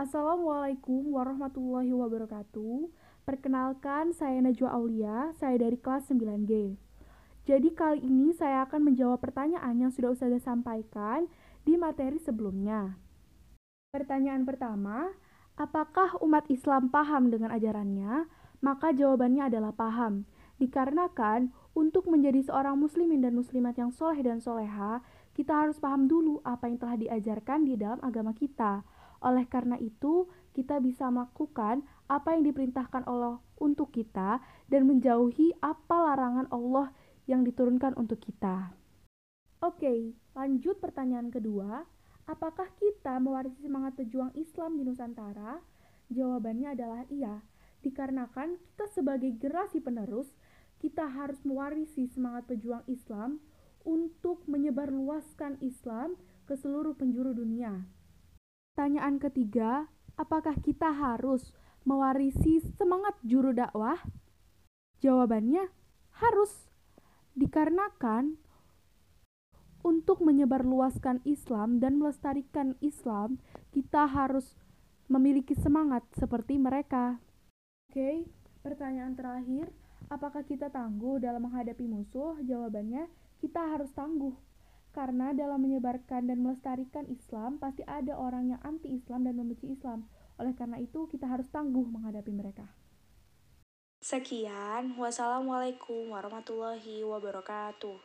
Assalamualaikum warahmatullahi wabarakatuh. Perkenalkan, saya Najwa Aulia, saya dari kelas 9G. Jadi kali ini saya akan menjawab pertanyaan yang sudah Ustazah sampaikan di materi sebelumnya. Pertanyaan pertama, apakah umat Islam paham dengan ajarannya? Maka jawabannya adalah paham. Dikarenakan untuk menjadi seorang muslimin dan muslimat yang soleh dan soleha, kita harus paham dulu apa yang telah diajarkan di dalam agama kita. Oleh karena itu, kita bisa melakukan apa yang diperintahkan Allah untuk kita dan menjauhi apa larangan Allah yang diturunkan untuk kita. Oke, lanjut pertanyaan kedua. Apakah kita mewarisi semangat pejuang Islam di Nusantara? Jawabannya adalah iya. Dikarenakan kita sebagai generasi penerus, kita harus mewarisi semangat pejuang Islam untuk menyebarluaskan Islam ke seluruh penjuru dunia. Pertanyaan ketiga, apakah kita harus mewarisi semangat juru dakwah? Jawabannya harus. Dikarenakan untuk menyebarluaskan Islam dan melestarikan Islam, kita harus memiliki semangat seperti mereka. Oke, pertanyaan terakhir, apakah kita tangguh dalam menghadapi musuh? Jawabannya, kita harus tangguh. Karena dalam menyebarkan dan melestarikan Islam, pasti ada orang yang anti-Islam dan membenci Islam. Oleh karena itu, kita harus tangguh menghadapi mereka. Sekian, wassalamualaikum warahmatullahi wabarakatuh.